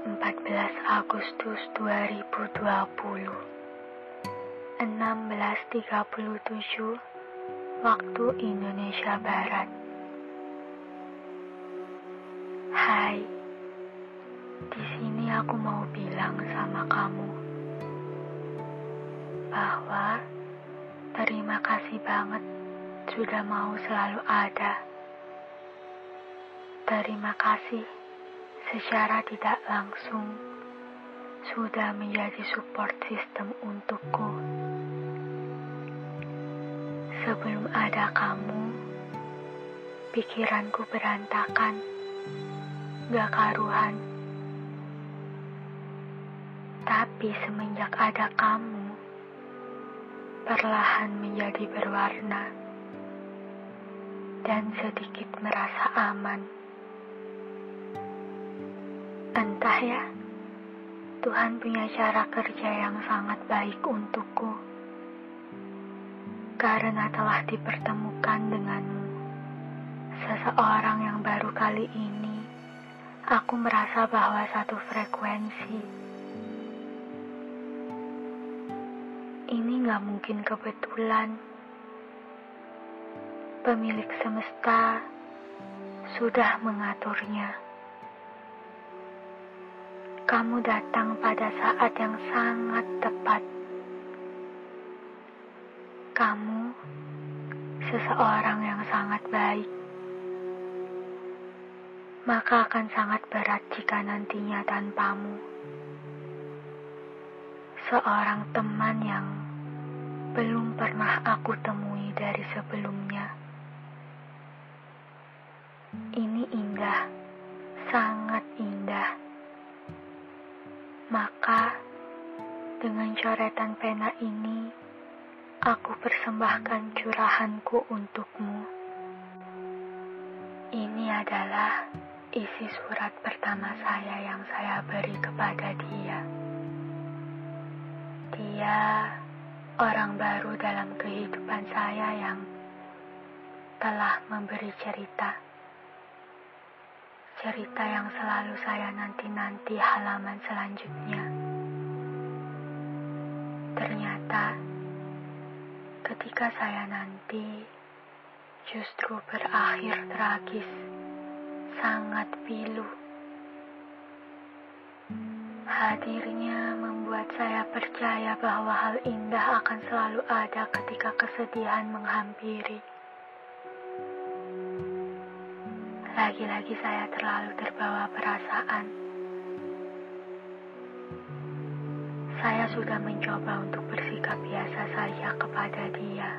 14 Agustus 2020 16.37 Waktu Indonesia Barat. Hai Di sini aku mau bilang sama kamu bahwa terima kasih banget sudah mau selalu ada. Terima kasih secara tidak langsung sudah menjadi support system untukku. Sebelum ada kamu, pikiranku berantakan, gak karuhan. Tapi semenjak ada kamu, perlahan menjadi berwarna dan sedikit merasa aman. Entah ya, Tuhan punya cara kerja yang sangat baik untukku. Karena telah dipertemukan denganmu, seseorang yang baru kali ini, aku merasa bahwa satu frekuensi. Ini gak mungkin kebetulan. Pemilik semesta sudah mengaturnya kamu datang pada saat yang sangat tepat. Kamu seseorang yang sangat baik, maka akan sangat berat jika nantinya tanpamu. Seorang teman yang belum pernah aku temui dari sebelumnya. Ini indah, sangat indah. Dengan coretan pena ini, aku persembahkan curahanku untukmu. Ini adalah isi surat pertama saya yang saya beri kepada dia. Dia orang baru dalam kehidupan saya yang telah memberi cerita cerita yang selalu saya nanti-nanti halaman selanjutnya. Ternyata, ketika saya nanti, justru berakhir tragis, sangat pilu. Hadirnya membuat saya percaya bahwa hal indah akan selalu ada ketika kesedihan menghampiri. Lagi-lagi saya terlalu terbawa perasaan. Saya sudah mencoba untuk bersikap biasa saja kepada dia.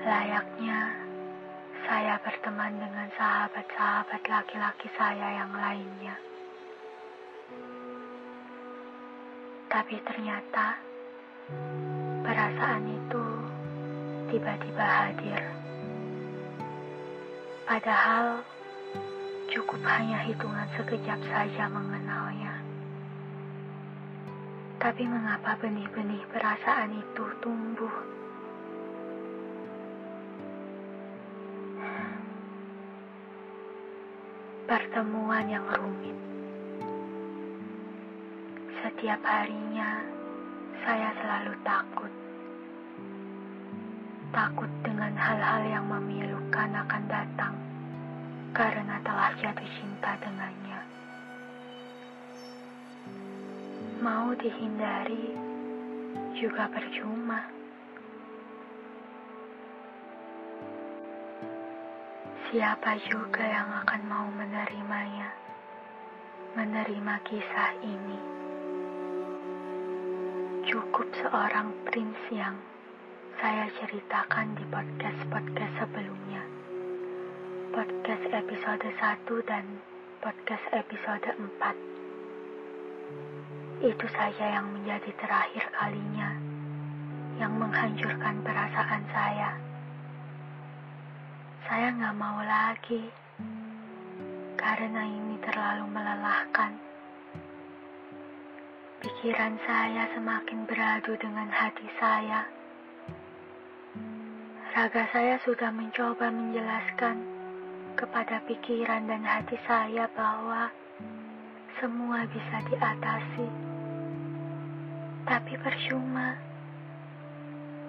Layaknya saya berteman dengan sahabat-sahabat laki-laki saya yang lainnya. Tapi ternyata perasaan itu tiba-tiba hadir. Padahal cukup hanya hitungan sekejap saja mengenalnya. Tapi mengapa benih-benih perasaan itu tumbuh? Pertemuan yang rumit. Setiap harinya saya selalu takut takut dengan hal-hal yang memilukan akan datang karena telah jatuh cinta dengannya. Mau dihindari juga percuma. Siapa juga yang akan mau menerimanya, menerima kisah ini. Cukup seorang prince yang saya ceritakan di podcast-podcast sebelumnya. Podcast episode 1 dan podcast episode 4. Itu saja yang menjadi terakhir kalinya yang menghancurkan perasaan saya. Saya nggak mau lagi karena ini terlalu melelahkan. Pikiran saya semakin beradu dengan hati saya Raga saya sudah mencoba menjelaskan kepada pikiran dan hati saya bahwa semua bisa diatasi. Tapi percuma.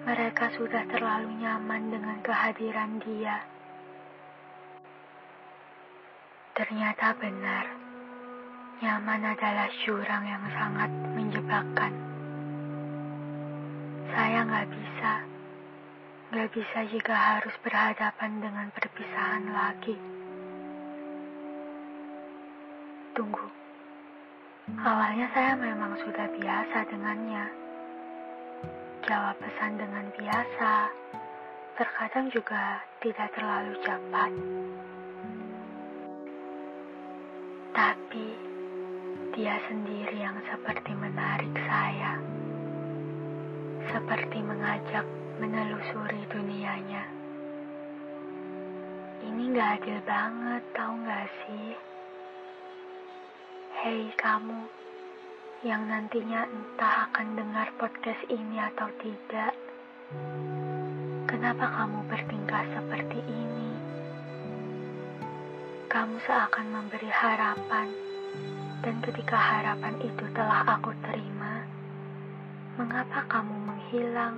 Mereka sudah terlalu nyaman dengan kehadiran dia. Ternyata benar, nyaman adalah jurang yang sangat menjebakkan. Saya nggak bisa, nggak bisa jika harus berhadapan dengan perpisahan lagi. Tunggu, awalnya saya memang sudah biasa dengannya. Jawab pesan dengan biasa, terkadang juga tidak terlalu cepat. Tapi dia sendiri yang seperti menarik saya seperti mengajak menelusuri dunianya. Ini gak adil banget, tau gak sih? Hei kamu, yang nantinya entah akan dengar podcast ini atau tidak. Kenapa kamu bertingkah seperti ini? Kamu seakan memberi harapan, dan ketika harapan itu telah aku terima, mengapa kamu menghilang?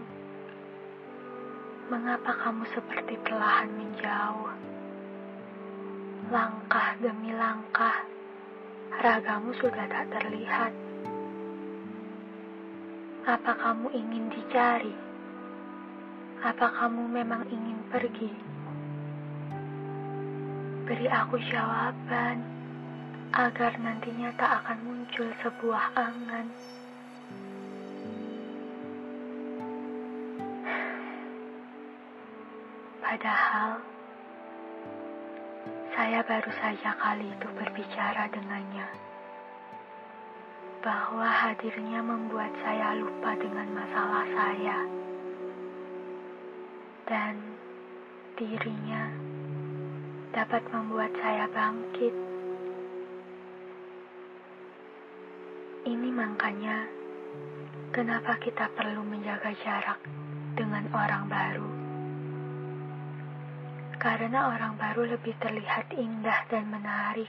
Mengapa kamu seperti perlahan menjauh? Langkah demi langkah, ragamu sudah tak terlihat. Apa kamu ingin dicari? Apa kamu memang ingin pergi? Beri aku jawaban agar nantinya tak akan muncul sebuah angan. Padahal saya baru saja kali itu berbicara dengannya. Bahwa hadirnya membuat saya lupa dengan masalah saya. Dan dirinya dapat membuat saya bangkit. Ini makanya kenapa kita perlu menjaga jarak dengan orang baru karena orang baru lebih terlihat indah dan menarik.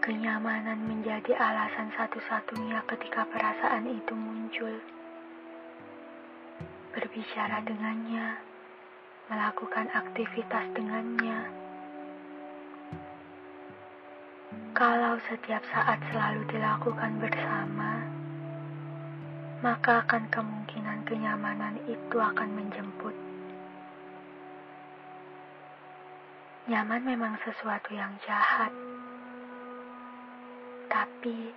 Kenyamanan menjadi alasan satu-satunya ketika perasaan itu muncul. Berbicara dengannya, melakukan aktivitas dengannya. Kalau setiap saat selalu dilakukan bersama, maka akan kemungkinan kenyamanan itu akan menjemput. Nyaman memang sesuatu yang jahat, tapi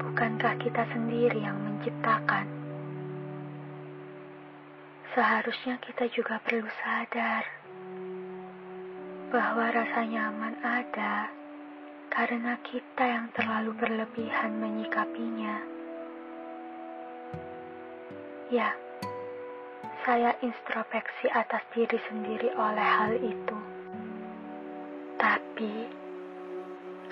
bukankah kita sendiri yang menciptakan? Seharusnya kita juga perlu sadar bahwa rasa nyaman ada karena kita yang terlalu berlebihan menyikapinya. Ya, saya introspeksi atas diri sendiri oleh hal itu. Tapi,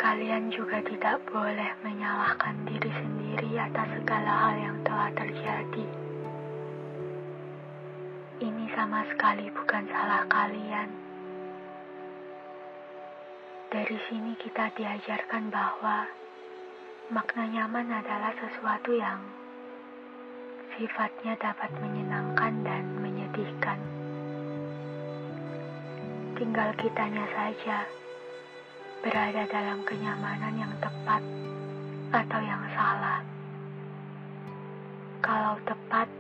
kalian juga tidak boleh menyalahkan diri sendiri atas segala hal yang telah terjadi. Ini sama sekali bukan salah kalian. Dari sini kita diajarkan bahwa makna nyaman adalah sesuatu yang sifatnya dapat menyenangkan dan menyedihkan. Tinggal kitanya saja berada dalam kenyamanan yang tepat atau yang salah. Kalau tepat,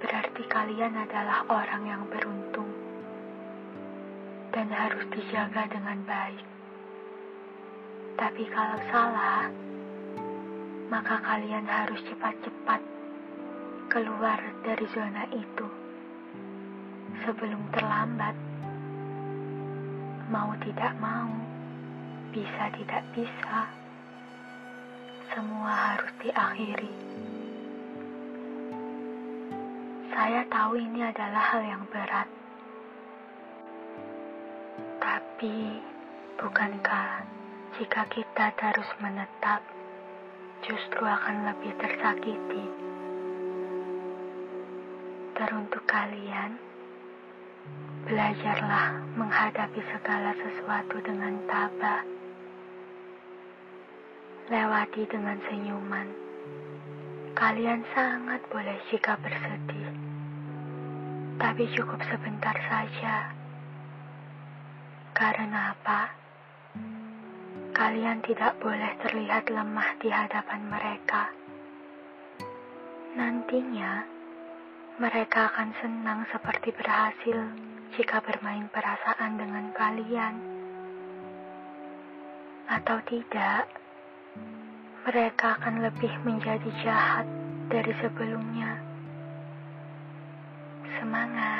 berarti kalian adalah orang yang beruntung dan harus dijaga dengan baik. Tapi kalau salah, maka kalian harus cepat-cepat keluar dari zona itu sebelum terlambat. Mau tidak mau, bisa tidak bisa, semua harus diakhiri. Saya tahu ini adalah hal yang berat, tapi bukankah jika kita terus menetap, justru akan lebih tersakiti? Teruntuk kalian Belajarlah menghadapi segala sesuatu dengan tabah. Lewati dengan senyuman. Kalian sangat boleh jika bersedih. Tapi cukup sebentar saja. Karena apa? Kalian tidak boleh terlihat lemah di hadapan mereka. Nantinya, mereka akan senang seperti berhasil jika bermain perasaan dengan kalian, atau tidak, mereka akan lebih menjadi jahat dari sebelumnya. Semangat!